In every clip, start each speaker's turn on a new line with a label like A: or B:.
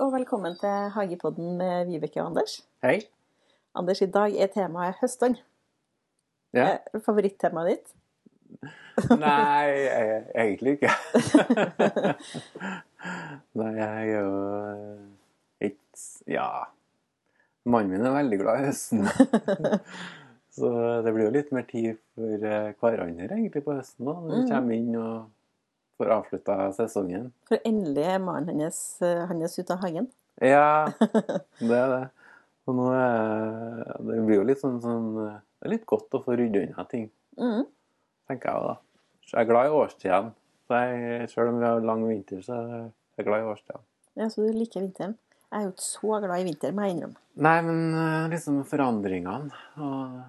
A: og velkommen til Hagepodden med Vibeke og Anders.
B: Hei.
A: Anders, i dag er temaet høstdag.
B: Ja.
A: Favorittemaet ditt?
B: Nei, egentlig ikke. Nei, jeg er jo eh, ikke Ja. Mannen min er veldig glad i høsten. Så det blir jo litt mer tid for eh, hverandre egentlig på høsten nå, når vi
A: Mhm.
B: kommer inn og får avslutta sesongen.
A: For endelig er mannen hennes, hennes ute av hagen.
B: Ja, det er det. Og nå er Det blir jo litt sånn, sånn Det er litt godt å få rydda unna ting.
A: Mm.
B: tenker jeg da. Så jeg er glad i årstidene. Selv om vi har lang vinter, så er jeg glad i årstidene.
A: Ja, så du liker vinteren. Jeg er jo ikke så glad i vinter, må jeg innrømme.
B: Nei, men eh, liksom forandringene og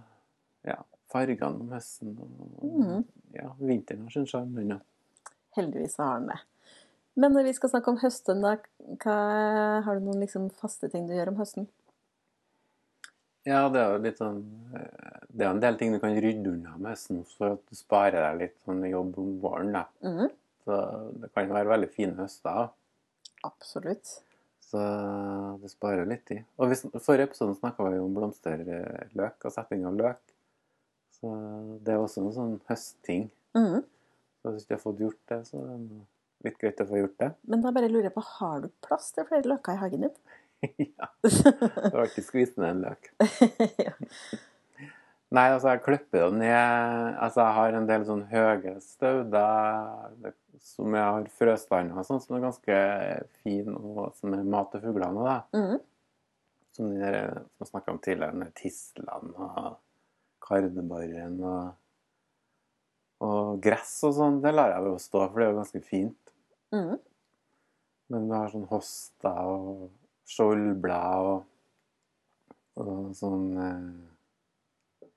B: ja, fargene om høsten og
A: mm.
B: ja, vinteren har sin sjarm.
A: Heldigvis har han det. Men når vi skal snakke om høsten, da, hva, har du noen liksom faste ting du gjør om høsten?
B: Ja, det er jo litt sånn eh, Det er en del ting du kan rydde unna med høsten for at du sparer deg litt sånn jobb om våren. da.
A: Mm.
B: Så det kan være veldig fine høster.
A: Absolutt.
B: Så det sparer litt tid. Og hvis, forrige episode snakka vi om blomsterløk og setting av løk. Så det er også en sånn høstting.
A: Mm.
B: Så hvis du har fått gjort det, så er det litt greit å få gjort det.
A: Men da bare lurer jeg på, har du plass til flere løker i hagen din?
B: ja. Du har alltid skvist ned en løk.
A: ja.
B: Nei, altså, jeg klipper jo ned Altså, jeg har en del sånn høye stauder som jeg har frøstander og sånn, som er ganske fin, og som er mat til fuglene. da.
A: Mm.
B: Som de der, som jeg snakka om tidligere, med tislene og kardebarren og, og gress og sånn. Det lar jeg jo stå, for det er jo ganske fint.
A: Mm.
B: Men du har sånn hosta og skjoldblad og, og sånn eh,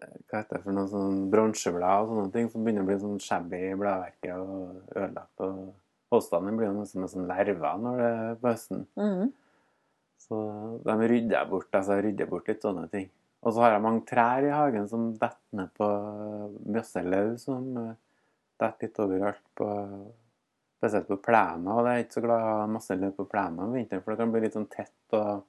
B: Hva heter det for noe sånn bronseblad og sånne ting som begynner å bli sånn shabby i bladverket og ødelagt. og Hostene blir jo nesten med sånn lerver når det er på høsten.
A: Mm.
B: Så de rydder jeg bort. altså jeg rydder bort litt sånne ting. Og så har jeg mange trær i hagen som detter ned på masse som eh, detter litt overalt på Spesielt på plena. Og jeg er ikke så glad i å ha masse løv på plena om vinteren, for det kan bli litt sånn tett. og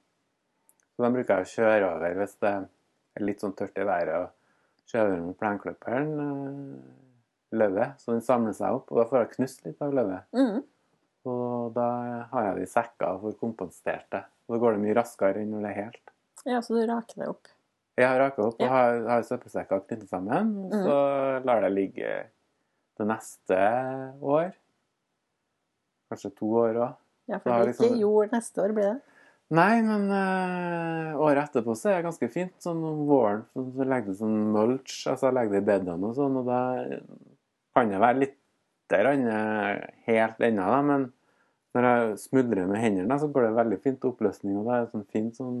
B: Så da bruker jeg å kjøre over hvis det er litt sånn tørt i været. og Kjøre over med plenklipperen eh, løvet, så den samler seg opp. Og da får jeg knust litt av løvet.
A: Mm.
B: Og da har jeg det i sekker og får kompensert det. Og da går det mye raskere enn når det er helt.
A: Ja, så du raker det opp.
B: Jeg har raka opp og har, har søppelsekker knyttet sammen. og Så lar det ligge det neste år. Kanskje to år òg.
A: Ja, for det blir
B: liksom-
A: ikke jord neste år, blir det?
B: Nei, men uh, året etterpå så er det ganske fint. Sånn om våren så, så legger du sånn mulch, altså jeg legger det i bedene og sånn, og da kan det være litt øh, helt ennå, da, men når jeg smudrer med hendene, så går det veldig fint oppløsning, og det er sånn fint sånn,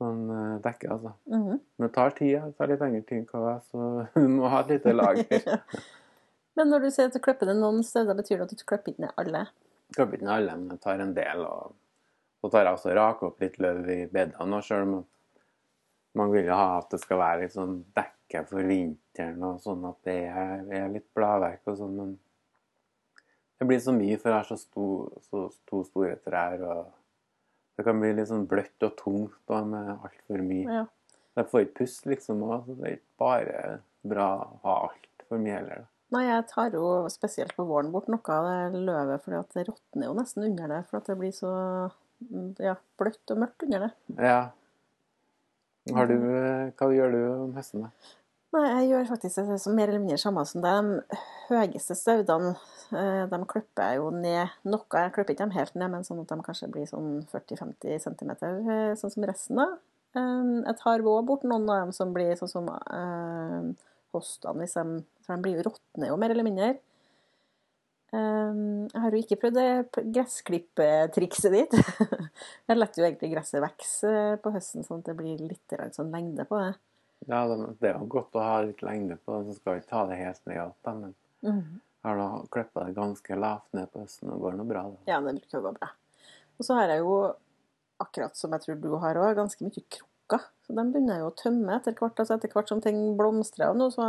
B: sånn dekker, dekke, altså.
A: -hmm.
B: Men det tar tid, det tar litt lengre tid enn hva så du må ha et lite lager.
A: Men når du sier at du klipper det noen steder, betyr det at du klipper ikke ned alle?
B: Klipper ikke ned alle, men jeg tar en del. Og så tar jeg også rake opp litt løv i bedene, selv om man vil jo ha at det skal være litt sånn dekke for vinteren, og sånn at det er, er litt bladverk og sånn, men det blir så mye, for jeg har så, stor, så to store trær, og det kan bli litt sånn bløtt og tungt da, med altfor mye.
A: Ja.
B: Jeg får ikke puste, liksom, og det er ikke bare bra å ha alt for mye heller.
A: Nei, jeg tar jo spesielt på våren bort noe av det løvet, for det råtner jo nesten under det, for det blir så ja, bløtt og mørkt under det.
B: Ja. Har du, hva gjør du om høsten, da?
A: Nei, jeg gjør faktisk det som mer eller mindre samme som. De høyeste staudene, eh, de klipper jeg jo ned noe. Jeg klipper ikke dem helt ned, men sånn at de kanskje blir sånn 40-50 cm, sånn som resten da. Eh, Jeg tar også bort noen av dem som blir sånn som eh, hostene, hvis de, for de blir jo råtne jo mer eller mindre. Eh, Jeg har jo ikke prøvd det gressklippetrikset ditt. Jeg lar jo egentlig gresset vokse eh, på høsten, sånn at det blir litt sånn lengde på det.
B: Ja, det, er jo godt å ha litt lengde på det, så skal vi ikke ta det helt ned alt, da, Men jeg har nå klippa det ganske lavt ned på høsten, og går nå bra. da.
A: Ja, det bruker å gå bra. Og så har jeg jo, akkurat som jeg tror du har òg, ganske mye krukker. Så de begynner jeg jo å tømme etter hvert. altså Etter hvert som ting blomstrer og nå, så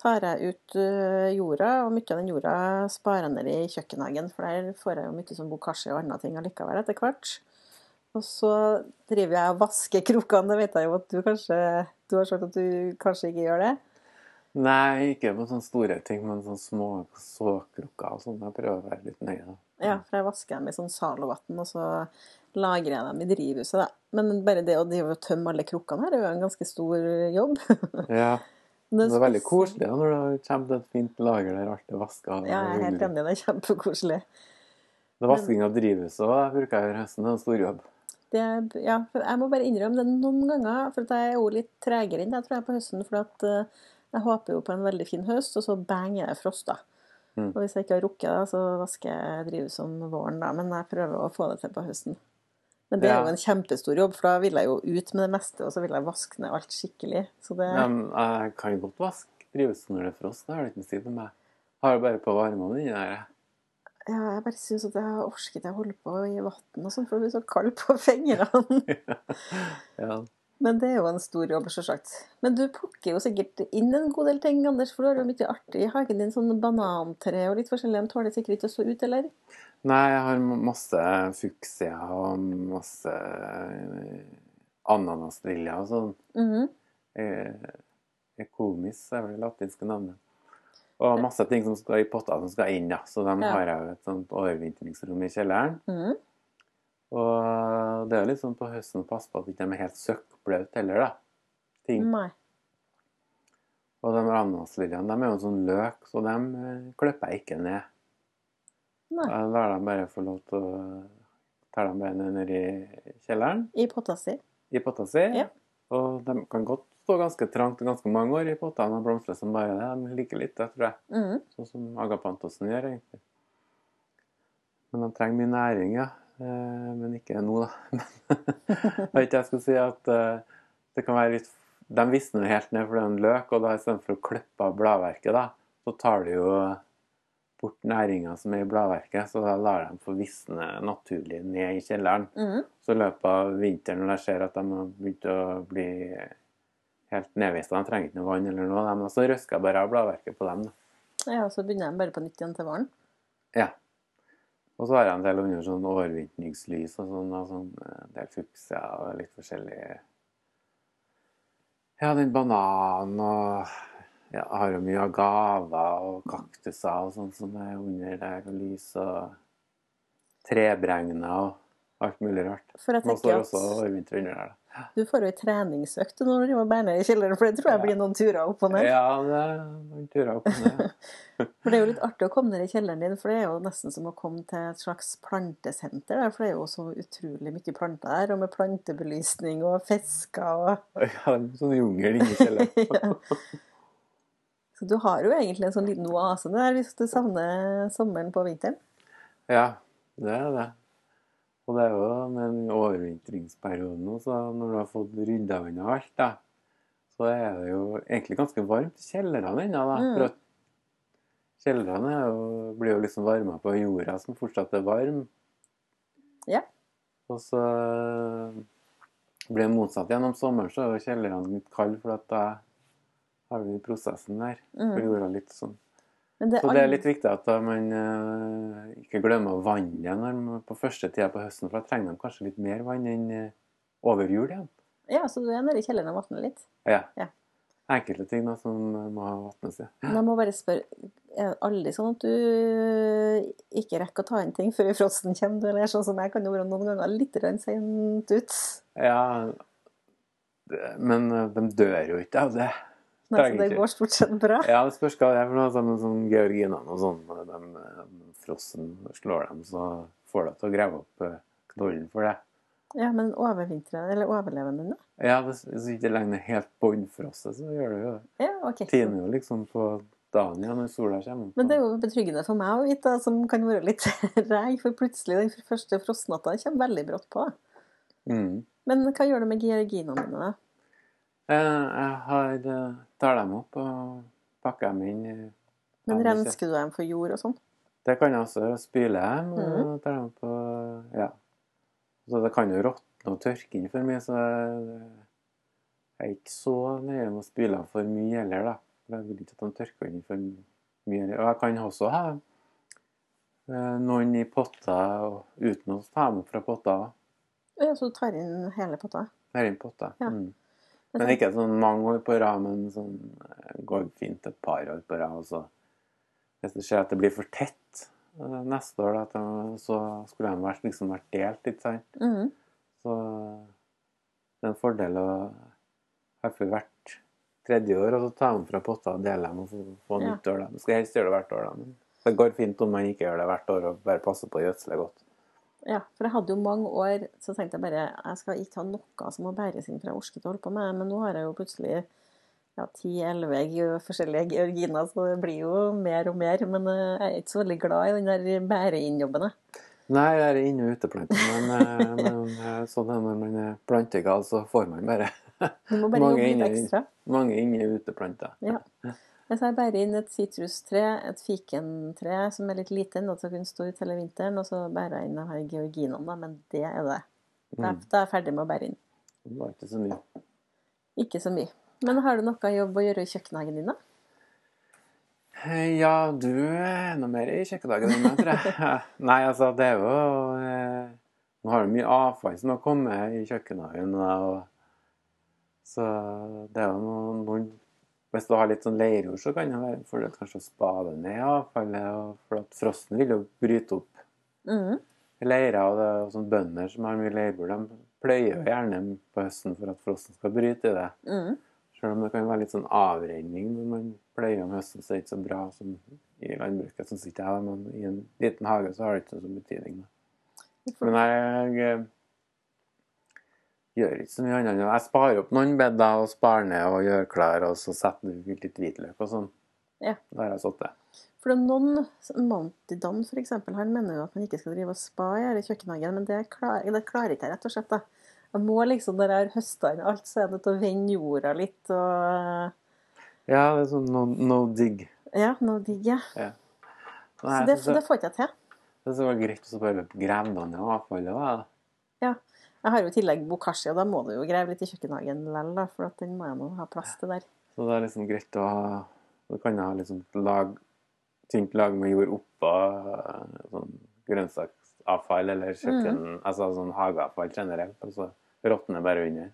A: tar jeg ut øh, jorda. Og mye av den jorda sparer jeg ned i kjøkkenhagen, for der får jeg jo mye sånn bokashi og andre ting allikevel etter hvert. Og så driver jeg og vasker krukkene, Det vet jeg jo at du kanskje Du har sagt at du kanskje ikke gjør det?
B: Nei, ikke på sånne store ting, men sånne små såkrukker og sånn. Jeg prøver å være litt nøye, da.
A: Ja, for jeg vasker dem i sånn Zalo-vann, og så lagrer jeg dem i drivhuset, da. Men bare det å tømme alle krukkene her er jo en ganske stor jobb.
B: Ja, det er veldig koselig da, når det kommer et fint lager der alt er vaska.
A: Ja, jeg er helt enig. Det er kjempekoselig.
B: Det er vasking av drivhuset òg, bruker jeg i høsten. Det er en stor jobb.
A: Det, ja, jeg må bare innrømme det noen ganger, for at jeg er jo litt tregere enn deg, jeg, på høsten. For at uh, jeg håper jo på en veldig fin høst, og så bang er det frost, da.
B: Mm.
A: Og hvis jeg ikke har rukket det, så vasker jeg drivhuset om våren, da. Men jeg prøver å få det til på høsten. Men det er jo en kjempestor jobb, for da vil jeg jo ut med det meste, og så vil jeg vaske ned alt skikkelig. Så det
B: Men jeg kan godt vaske drivhuset når det er frost. Det har det ikke noe å si for meg. Har det bare på varmen inni der. Jeg.
A: Ja, jeg bare syns at jeg orker ikke å holde på i vann og sånn, for det blir så kald på fingrene.
B: Ja.
A: Men det er jo en stor jobb, selvsagt. Men du plukker jo sikkert inn en god del ting, Anders, for du har jo mye artig i hagen din. Sånn banantre og litt forskjellig. De tåler sikkert ikke å stå ut, eller?
B: Nei, jeg har masse fuksia og masse eh, ananasliljer og sånn.
A: Mm
B: -hmm. Ekomis er vel det latinske navnet. Og masse ting som skal i potter som skal inn, da. Så de
A: Ja.
B: har jeg et sånt overvintringsrom i kjelleren.
A: Mm.
B: Og det er jo litt sånn på høsten å passe på at de ikke er helt søkkbløte heller, da. Ting.
A: Nei.
B: Og de ananasliljene, de er jo en sånn løk, så dem eh, klipper jeg ikke ned.
A: Nei.
B: Jeg lar dem bare få lov til å ta dem bare ned i kjelleren,
A: I potta si.
B: i potta si.
A: Ja.
B: Og de kan godt stå ganske trangt og ganske mange år i pottene og blomstre som bare det. De liker litt det, tror jeg.
A: Mm.
B: Sånn som agapantosen gjør, egentlig. Men de trenger mye næring, ja. Eh, Men ikke nå, da. Jeg vet ikke, jeg skulle si at eh, det kan være litt De visner helt ned, for det er en løk, og da istedenfor å klippe av bladverket, da, så tar de jo bort næringa som er i bladverket, så da lar de få visne naturlig ned i kjelleren.
A: Mm.
B: Så i løpet av vinteren, når jeg ser at de har begynt å bli helt nedvista, de trenger ikke noe vann eller noe, de, så røsker jeg bare av bladverket på dem. da.
A: Ja, og så begynner de bare på nytt igjen til våren.
B: Ja. Og så har jeg en del under sånn overvintringslys og sånn, og sånn eh, en del fuksia og litt forskjellig Ja, den bananen og ja, jeg har jo mye agaver og kaktuser og sånn som er under der, og lys og trebregner og alt mulig rart.
A: For jeg tenker at...
B: Nå står også overvinter under der, da.
A: Du får jo ei treningsøkt når du driver bærer ned i kjelleren, for det tror jeg blir noen turer opp og ned.
B: Ja, det er noen turer opp og ned.
A: For det er jo litt artig å komme ned i kjelleren din, for det er jo nesten som å komme til et slags plantesenter der, for det er jo så utrolig mye planter der, og med plantebelysning og fisker og
B: Ja, sånn jungel inni kjelleren.
A: ja. Så du har jo egentlig en sånn liten oase der hvis du savner sommeren på vinteren.
B: Ja, det er det. Og det er jo med den overvintringsperioden nå, så når du har fått rydda unna alt, da, så er det jo egentlig ganske varmt i kjellerne ennå.
A: Mm.
B: For at kjellerne er jo, blir jo liksom varma på jorda, som fortsatt er varm.
A: Ja.
B: Og så blir det motsatt. Gjennom sommeren så er jo kjellerne litt kalde, for at da har vi prosessen der. For
A: Mm.
B: jorda litt sånn
A: det
B: så det er litt viktig at man uh, ikke glemmer vannet når på første tida på høsten, for da trenger de kanskje litt mer vann enn uh, over jul igjen.
A: Ja, så du er nede i kjelleren og vatner litt.
B: Ja.
A: Ja.
B: Enkelte ting da, som eh, må vatnes.
A: Men jeg må bare spørre, er det aldri sånn at du ikke rekker å ta inn ting før frosten kommer? Du, eller sånn som jeg kan jo være noen ganger litt sent ut.
B: Ja, det, men eh, de dør jo ikke av det.
A: Nei,
B: altså,
A: det går stort sett bra.
B: Ja, det spørs hva det er for noe. Sånn, sånn georginene og sånn. når De, de frossen slår dem, så får de til å grave opp eh, knollen for det.
A: Ja, men overvintrer, eller overlever den da?
B: Ja, hvis hvis ikke legger ned helt bunnfrosset, så gjør det jo det.
A: Ja, ok.
B: Tiner jo liksom på dagen igjen når sola kommer.
A: Men det er jo betryggende for meg å vite, som kan være litt reg, for plutselig den første frostnatta kommer veldig brått på.
B: Mm.
A: Men hva gjør du med georginene dine?
B: Jeg har, eh, tar dem opp og pakker dem inn.
A: Men rensker du dem for jord og sånn?
B: Det kan jeg også spyle dem. Og tar dem på, ja. Så det kan jo råtne og tørke inn for mye, så jeg er ikke så nøye med å spyle dem for mye heller, da. Jeg vil ikke at de tørker inn for mye. Og jeg kan også ha eh, noen i potter uten å ta dem opp fra potter.
A: Ja, så du tar inn hele potta?
B: Er inn potta.
A: Ja.
B: Mm. Men ikke sånn mange år på rad, men sånn eh, går fint et par år på rad. Og så hvis det skjer at det blir for tett eh, neste år, da, så skulle de vært, liksom vært delt, ikke sant.
A: Mm.
B: Så det er en fordel å ha for hvert tredje år, og så ta dem fra potta og dele dem og få, nytt
A: Ja.
B: år. Da. Du skal helst gjøre det hvert år, da. Men det går fint om man ikke gjør det hvert år og bare passer på å gjødsle godt.
A: Ja, for jeg hadde jo mange år så tenkte jeg bare jeg skal ikke ha noe som må bæres inn, for jeg orket å holde på med. Men nå har jeg jo plutselig ja, 10-11 forskjellige georginer, så det blir jo mer og mer. Men eh, jeg er ikke så veldig glad i den der bære-inn-jobben. jeg.
B: Nei, jeg er inne- og uteplanter, men, eh, men eh, sånn er når man er plantegal, så får man bare
A: Du må bare
B: mange inne- og uteplanter.
A: Ja. Jeg bærer inn et sitrustre, et fikentre som er litt lite ennå som kunne stå ut hele vinteren, og så bærer jeg inn de her georginene, men det er det. Da
B: Mm.
A: da er jeg ferdig med å bære inn.
B: Det var ikke så mye.
A: Ikke så mye. Men har du noe jobb å gjøre i kjøkkenhagen din, da?
B: Eh, Ja, du er enda mer i kjøkkenhagen enn meg, tror jeg. Nei, altså, det er jo eh, Nå har du mye avfall som har kommet i kjøkkenhagen. Og, så det er jo noen, noen Hvis du har litt sånn leirjord, så kan det være for det kanskje å spade ned avfallet. For at frosten vil jo bryte opp
A: mm.
B: leira. Og det er sånn bønder som har mye leirbord, de pløyer jo gjerne på høsten for at frosten skal bryte i det.
A: Mm.
B: Selv om det kan være litt sånn avrenning når man pløyer om høsten, så er det ikke så bra som i landbruket, Sånn sitter jeg. Men i en liten hage så har det ikke så stor betydning. Men jeg gjør ikke så mye annet. Jeg sparer opp noen bedder og sparer ned og gjør klær, og så setter du litt hvitløk og sånn.
A: Ja.
B: Da har jeg satt
A: For det er noen, Monty f.eks. for eksempel, han mener jo at man ikke skal drive og spa i kjøkkenhagen, men det klarer, det klarer ikke jeg rett og slett. da. Jeg må liksom, Når jeg har høsta inn alt, så er det til å vende jorda litt og
B: Ja, det er sånn no, no dig.
A: Ja, no dig, ja. ja.
B: Nei,
A: Så det,
B: så
A: det får ikke jeg til.
B: det så greit å bare grave ned avfallet. Da.
A: Jeg har jo i tillegg bokashi, og da må du jo grave litt i kjøkkenhagen likevel, for den må jeg nå ha plass til der.
B: Så det er liksom greit å ha Du kan ha liksom lag, tynt lag med jord oppå sånn grønnsaksavfall eller kjøkken Altså sånn hageavfall generelt. Og så råtner bare under.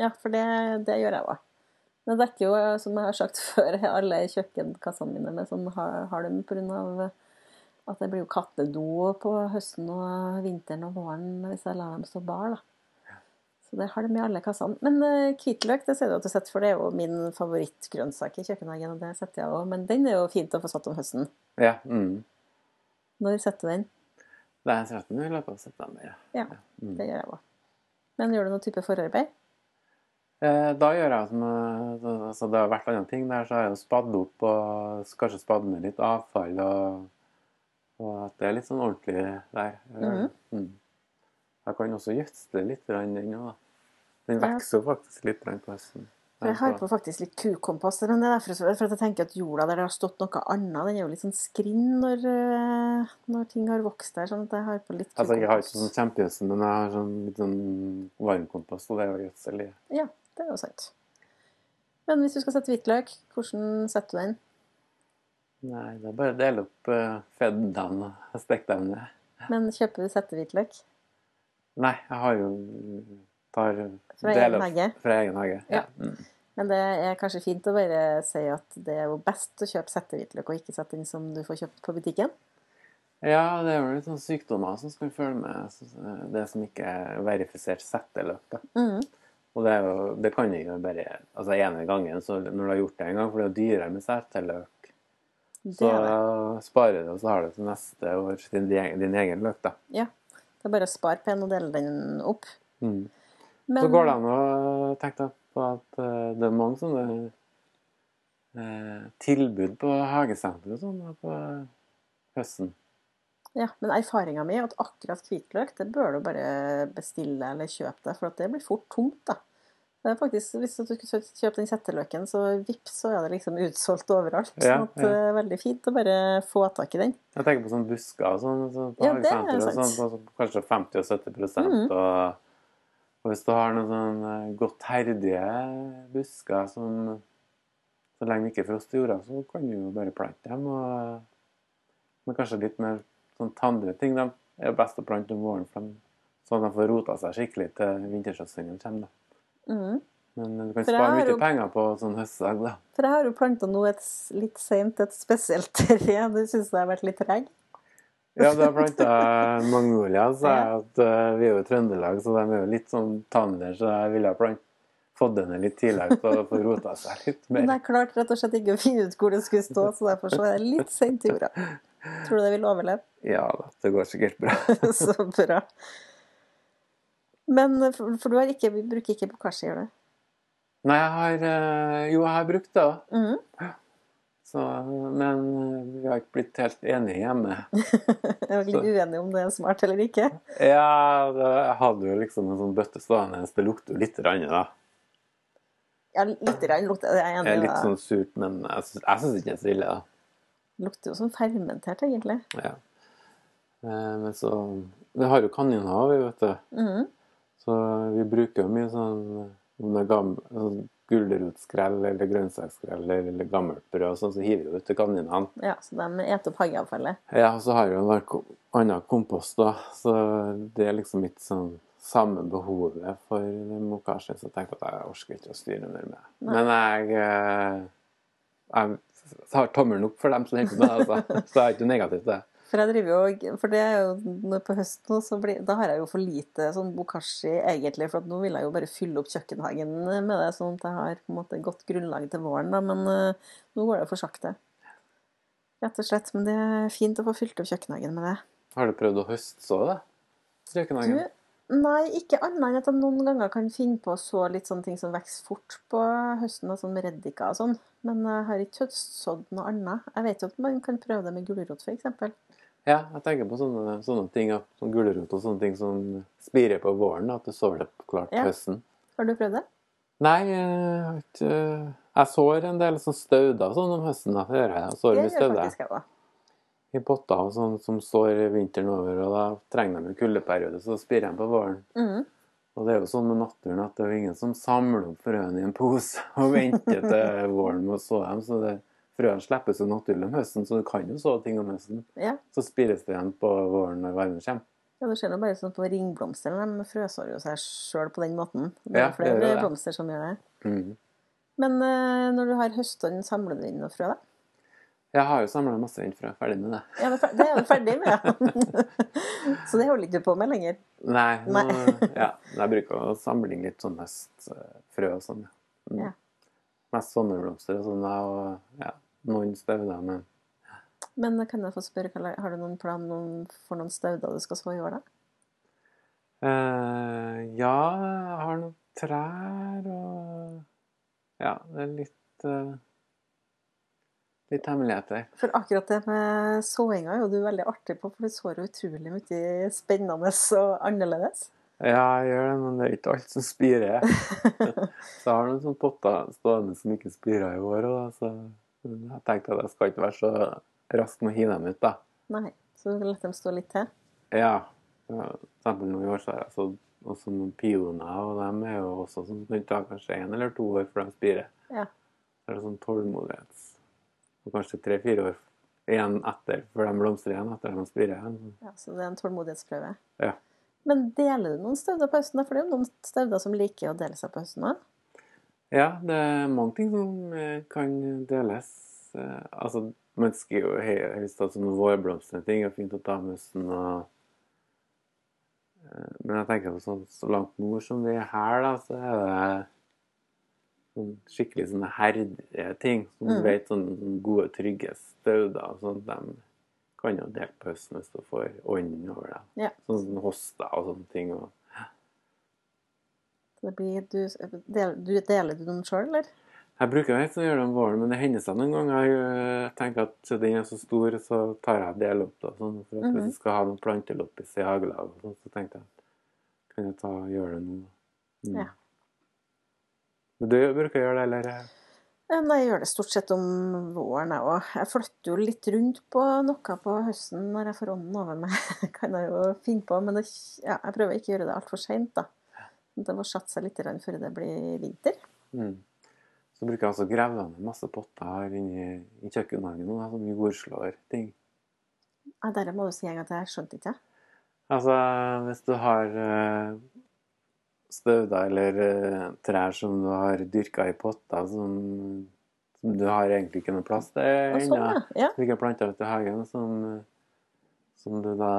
A: Ja, for det, det gjør jeg òg. Det dekker jo, som jeg har sagt før, alle kjøkkenkassene mine med sånn halm pga. at det blir jo kattedo på høsten og vinteren og våren hvis jeg lar dem stå bar. da. Så det har de i alle kassene. Men uh, hvitløk det ser du at du setter, for det er jo min favorittgrønnsak i kjøkkenhagen. og det setter jeg også. Men den er jo fint å få satt om høsten.
B: Ja. Mm.
A: Når setter du den?
B: Det er 13 i løpet av september. ja.
A: Ja,
B: Mm.
A: det gjør jeg òg. Men gjør du noen type forarbeid?
B: Eh, Da gjør jeg som eh, altså Det har vært andre ting der, så har jeg jo spadd opp og kanskje spadd ned litt avfall. Og, og at det er litt sånn ordentlig der.
A: Mhm.
B: Mm. Jeg kan også gjødsle litt, grann da. Den
A: Ja.
B: vokser jo faktisk litt på høsten.
A: For jeg har på faktisk litt kukompass men det er derfor for at jeg tenker at jorda der det har stått noe annet, den er jo litt sånn skrinn når, eh, når ting har vokst der. Sånn at jeg har på litt
B: Altså, jeg har ikke sånn kjempegjødsel, men jeg har sånn litt sånn varmkompost, og det er jo gjødsel i.
A: Ja, det er jo sant. Men hvis du skal sette hvitløk, hvordan setter du den?
B: Nei, det er bare å dele opp uh, fedden og steke dem ned.
A: Men kjøper du settehvitløk?
B: Nei, jeg har jo tar
A: Fra
B: deler
A: egen hage?
B: Fra egen hage.
A: Ja.
B: Mm.
A: Men det er kanskje fint å bare si at det er jo best å kjøpe settehvitløk, og ikke sette den som du får kjøpt på butikken.
B: Ja, det er jo litt sånn sykdommer som skal følge med det som ikke er verifisert setteløk. Da.
A: Mhm.
B: Og det, er jo, det kan du gjøre bare altså ene gangen, så når du har gjort det en gang, for det er jo dyrere med setteløk, så
A: er det.
B: sparer du, og så har du til neste år din, din egen løk. da.
A: Ja. Det er bare å spare på en og dele den opp.
B: Mm.
A: Men,
B: Så går det an å tenke på at eh, det er mange sånne eh, tilbud på hagesenter og sånn på høsten.
A: Ja, men erfaringa mi er at akkurat hvitløk, det bør du bare bestille eller kjøpe det, for at det blir fort tomt, da. Det er faktisk, Hvis du skulle kjøpe den setteløken, så vips, så er det liksom utsolgt overalt.
B: Ja,
A: sånn at det er veldig fint å bare få tak i den.
B: Jeg tenker på sånne busker og sånn, så på
A: Ja, det er sant.
B: sånn, på kanskje 50 og 70
A: mm.
B: og, Og hvis du har noen sånn godt herdige busker som Så lenge det ikke er frost i jorda, så kan du jo bare plante dem. Og, men kanskje litt mer sånn tandre ting. De er best å plante om våren, for de, sånn at de får rota seg skikkelig til vintersesongen kommer. Da.
A: Mm.
B: Men du kan spare mye
A: jo-
B: penger på sånn høstsag, da.
A: For jeg har jo planta nå et, litt seint et spesielt tre. Det syns jeg har vært litt treg?
B: Ja, har planta magnolia, så er jeg at uh, vi er jo i Trøndelag, så de er jo litt sånn tander, så jeg ville ha fått den litt tidligere for å få rota seg litt mer.
A: Men jeg klarte rett og slett ikke å finne ut hvor det skulle stå, så derfor så er det litt sent i jorda. Tror du det vil overleve?
B: Ja da, det går sikkert bra.
A: så bra. Men for, for du har ikke, bruker ikke bokashi, gjør du?
B: Nei, jeg har eh, Jo, jeg har brukt det òg.
A: Mhm.
B: Så, men eh, vi har ikke blitt helt enige hjemme.
A: Jeg er litt uenig om det er smart eller ikke.
B: Ja, det, jeg hadde jo liksom en sånn bøtte stående, det lukter jo litt, rann, da.
A: Ja, litt rann lukter det. Jeg er
B: Det
A: enig
B: er
A: i
B: litt
A: det.
B: sånn surt, men jeg syns, ikke det er så ille, da.
A: Lukter jo som fermentert, egentlig.
B: Ja. Eh, Men så Vi har jo vi, vet du.
A: Mm.
B: Så vi bruker jo mye sånn om det er gammel, sånn gulrotskrell eller grønnsaksskrell eller gammelt brød, og sånn, så hiver vi ut til kaninene.
A: Ja, så de eter opp hageavfallet.
B: Ja, og så har vi en annen kompost, da, så det er liksom ikke sånn samme behovet for mokasje, så jeg tenkte at jeg orker ikke å styre mer med.
A: det.
B: Men jeg, eh, jeg har tommelen opp for dem som med det, altså. så jeg er ikke negativ til det.
A: For jeg driver jo, for det er jo på høsten så blir, da har jeg jo for lite sånn bokashi egentlig, for nå vil jeg jo bare fylle opp kjøkkenhagen med det, sånn at jeg har på en måte godt grunnlag til våren, da, men uh, nå går det for sakte. Rett og slett, men det er fint å få fylt opp kjøkkenhagen med det.
B: Har du prøvd å høstså det? Kjøkkenhagen?
A: Du, nei, ikke annet enn at jeg noen ganger kan finne på å så litt sånne ting som vokser fort på høsten, og sånn med reddiker og sånn. Men jeg har ikke høstsådd noe annet. Jeg vet jo at man kan prøve det med gulrot, eksempel.
B: Ja, jeg tenker på sånne, sånne ting, at sånn gulrot og sånne ting som spirer på våren, at du sår det klart
A: Ja.
B: høsten.
A: Har du prøvd det?
B: Nei, jeg Jeg sår en del sånn stauder sånn om høsten. da, jeg. Sår
A: Det gjør faktisk jeg òg.
B: i potter og sånn som står vinteren over, og da trenger de en kuldeperiode, så spirer de på våren.
A: Mm.
B: Og det er jo sånn med naturen at det er ingen som samler opp frøene i en pose og venter til våren med å så dem. Så det, frøene slippes jo naturlig om høsten, så du kan jo så ting om høsten.
A: Ja.
B: Så spires det igjen på våren når varmen kommer.
A: Ja, det skjer jo bare sånn på ringblomstene, De frøsår jo seg sjøl på den måten. Det
B: Ja,
A: er
B: det
A: flere
B: gjør det.
A: blomster som gjør det.
B: Mm.
A: Men eh, når du har høstene, samler du inn noe frø, da?
B: Jeg har jo samla masse inn frø. Ferdig med det.
A: Ja, det er er du ferdig med, ja. Så det holder ikke du på med lenger.
B: Nei, nå, ja, jeg bruker å samle inn litt sånn høstfrø og sånn. Ja. Mm.
A: Ja.
B: Mest sommerblomster og sånn, og ja, noen stauder, men
A: Men kan jeg få spørre, har du noen plan for noen stauder du skal så i år, da?
B: Uh, Ja, jeg har noen trær og Ja, det er litt uh Litt hemmeligheter.
A: For akkurat det med såinga er jo du veldig artig på, for du sår jo utrolig mye spennende og annerledes.
B: Ja, jeg gjør det, men det er ikke alt som spirer. så jeg har noen sånne potter stående som ikke spirer i år òg, så jeg tenkte at jeg skal ikke være så rask med å hive dem ut, da.
A: Nei, så du la dem stå litt til.
B: Ja. For eksempel nå i år så har jeg sådd også noen pioner, og de er jo også sånn det tar kanskje én eller to år før de spirer.
A: Ja.
B: Så er det sånn tålmodighets Og kanskje tre-fire år igjen etter, før de blomstrer igjen etter at de spirer igjen.
A: Ja, så det er en tålmodighetsprøve.
B: Ja.
A: Men deler du noen stauder på høsten? For det er jo noen stauder som liker å dele seg på høsten òg.
B: Ja, det er mange ting som eh, kan deles. Eh, Altså, man skal jo he- helst at sånne vårblomstrende ting er fint å ta med høsten. og eh, Men jeg tenker på sånn, så langt nord som vi er her, da, så er det sånn skikkelig sånne herdige ting. Som
A: Mm.
B: vet, sånne, gode, trygge stauder. og sånt, De kan jo dele på høsten hvis du får ånden over det.
A: Ja.
B: Sånn som hoster og sånne ting. og
A: Det blir, du, del, du, deler du dem sjøl, eller?
B: Jeg bruker helst å gjøre det om våren, men det hender seg noen ganger. Jeg tenker at den er så stor, så tar jeg del opp. Da, sånn, for at
A: Mhm.
B: Hvis jeg skal ha noen planteloppis i hagelaget, og sånn, så tenkte jeg at kan jeg ta, gjøre det nå. Mm.
A: Ja.
B: Men du bruker å gjøre det, eller?
A: Eh, Nei, jeg gjør det stort sett om våren, jeg òg. Jeg flytter jo litt rundt på noe på høsten når jeg får ånden over meg. kan jeg jo finne på, men det, ja, jeg prøver ikke å gjøre det altfor seint, da. Det må satt seg litt før det blir vinter.
B: Mm. Så bruker jeg også å grave ned masse potter her inne i, kjøkkenhagen nå, som jordslår ting.
A: Ja, Dette må du si en gang til, jeg skjønte ikke.
B: Altså, hvis du har uh, stauder eller eh, trær som du har dyrka i potter som, som du har egentlig ikke noe plass til ennå,
A: sånn, ja. ja.
B: som ikke er planta ute i hagen, som, som du da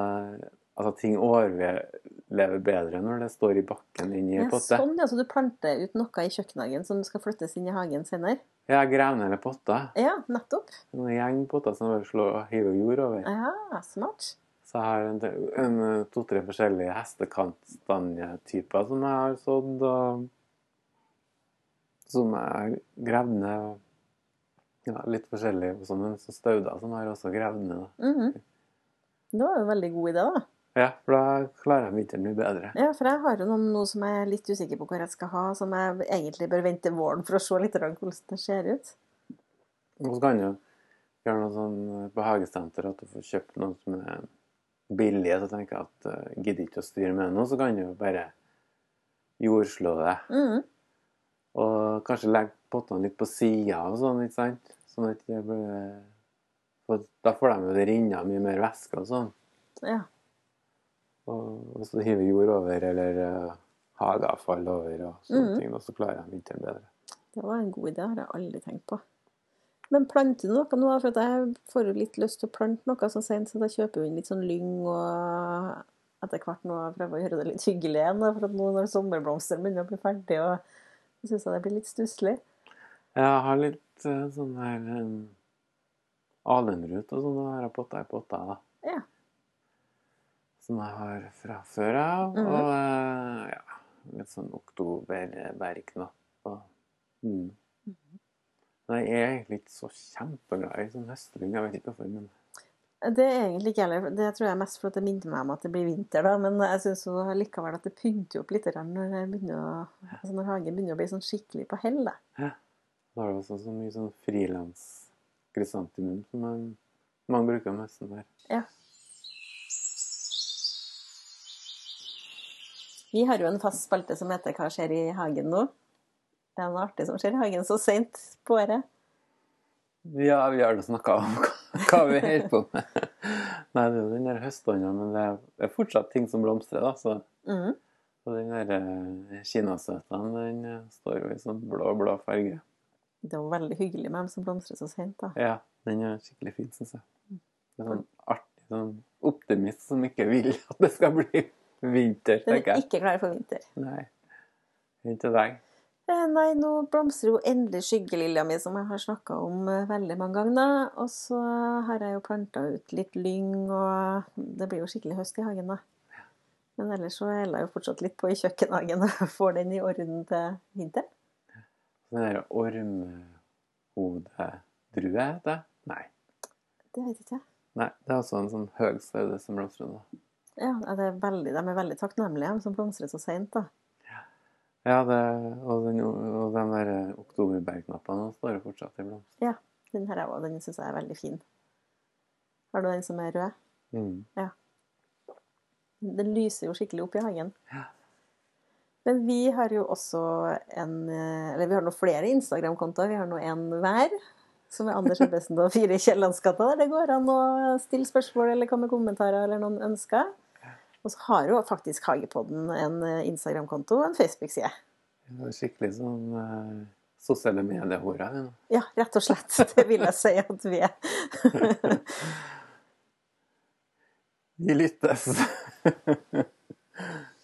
B: Altså, ting overlever bedre når det står i bakken inni
A: i
B: en potte.
A: sånn, ja. Så du planter ut noe i kjøkkenhagen som skal flyttes inn i hagen senere?
B: Ja, grevne ned potter.
A: Ja, nettopp.
B: En gjeng potter som bare hiver jord over.
A: Ja, smart.
B: Så jeg har en, en to-tre forskjellige hestekantstanjetyper som jeg har sådd, og som jeg gravd ned. Ja, litt forskjellig. men så stauder som jeg har også gravd ned. Mm
A: -hmm. Det var jo en veldig god idé, da.
B: Ja, for da klarer jeg vinteren mye bedre.
A: Ja, for jeg har jo noen nå som jeg er litt usikker på hvor jeg skal ha, som jeg egentlig bør vente våren for å se litt hvordan det ser ut.
B: Og så kan du gjøre noe sånn på hagesenter at du får kjøpt noe som er billig. Så tenker jeg at uh, gidder ikke å styre med noe, så kan du jo bare jordslå det.
A: Mm.
B: Og kanskje legge pottene litt på sida og sånn, ikke sant? Sånn at det blir for Da får de jo det rinner mye mer væske og sånn.
A: Ja.
B: Og hvis du hiver jord over, eller uh, hageavfall over og sånne
A: mm.
B: ting, da, så klarer jeg vinteren bedre.
A: Det var en god idé, det har jeg aldri tenkt på. Men planter du noe nå? For jeg får jo litt lyst til å plante noe så sent, så da kjøper vi inn litt sånn lyng og etter hvert nå prøver å gjøre det litt hyggelig igjen. For at nå når sommerblomstene begynner å bli ferdig, og så syns jeg det blir litt stusslig.
B: Jeg har litt uh, sånn her um, alenrut og sånn, og har jeg potter i potter, da.
A: Ja.
B: Som jeg har fra før av.
A: Mhm.
B: Og uh, ja, litt sånn oktoberbergknapp og mm. Men jeg er egentlig ikke så kjempeglad i sånn høstlyng. Jeg vet ikke hvorfor. men...
A: Det er egentlig ikke heller. Det tror jeg er mest fordi det minner meg om at det blir vinter, da. Men jeg syns likevel at det pynter opp litt når, det begynner å, altså når hagen begynner å bli sånn skikkelig på hell. da. Ja.
B: Da har du også så mye sånn frilanskrysantemum som man, man bruker om høsten der.
A: Ja. Vi har jo en fast spalte som heter 'Hva skjer i hagen nå?' Det er noe artig som skjer i hagen så seint på året.
B: Ja, vi har snakka om hva vi holder på med. Nei, det er jo den der høstånda, men det er, fortsatt ting som blomstrer, da. Så,
A: mm.
B: så den der kinasøtaen, den eh, står jo i sånn blå, blå farge.
A: Det er jo veldig hyggelig med dem som blomstrer så seint. da.
B: Ja, den er skikkelig fin, syns jeg. Det er sånn artig sånn optimist som ikke vil at det skal bli vinter,
A: Den
B: tenker
A: er
B: jeg.
A: ikke klar for vinter.
B: Nei. Ikke deg.
A: Eh, Nei, nå blomstrer jo endelig skyggelilja mi, som jeg har snakka om eh, veldig mange ganger. Og så har jeg jo planta ut litt lyng, og det blir jo skikkelig høst i hagen, da. Men ellers så holder jeg jo fortsatt litt på i kjøkkenhagen og får den i orden til vinteren.
B: Den der ormhodedrue heter det? Nei.
A: Det vet ikke jeg.
B: Nei, det er også en sånn høg staude som blomstrer nå.
A: Ja, det er veldig, de er veldig takknemlige, de som blomstrer så seint.
B: Ja, det, og, den, og de der oktoberbergknappene står jo fortsatt i blomst.
A: Den her òg, den syns jeg er veldig fin. Har du den som er rød?
B: Mm.
A: Den lyser jo skikkelig opp i hagen.
B: Ja.
A: Men vi har jo også en eh, Eller vi har nå flere Instagram-kontoer. Vi har nå en hver. Som er Anders Ebbesen og Fire Kiellandsgata. Der det går an å stille spørsmål eller komme med kommentarer eller noen ønsker. Og så har jo faktisk Hagepodden en eh, Instagram-konto og en Facebook-side.
B: Det er skikkelig sånn uh, sosiale medier-hora.
A: Ja, rett og slett. Det vil jeg si at vi er.
B: Vi lyttes!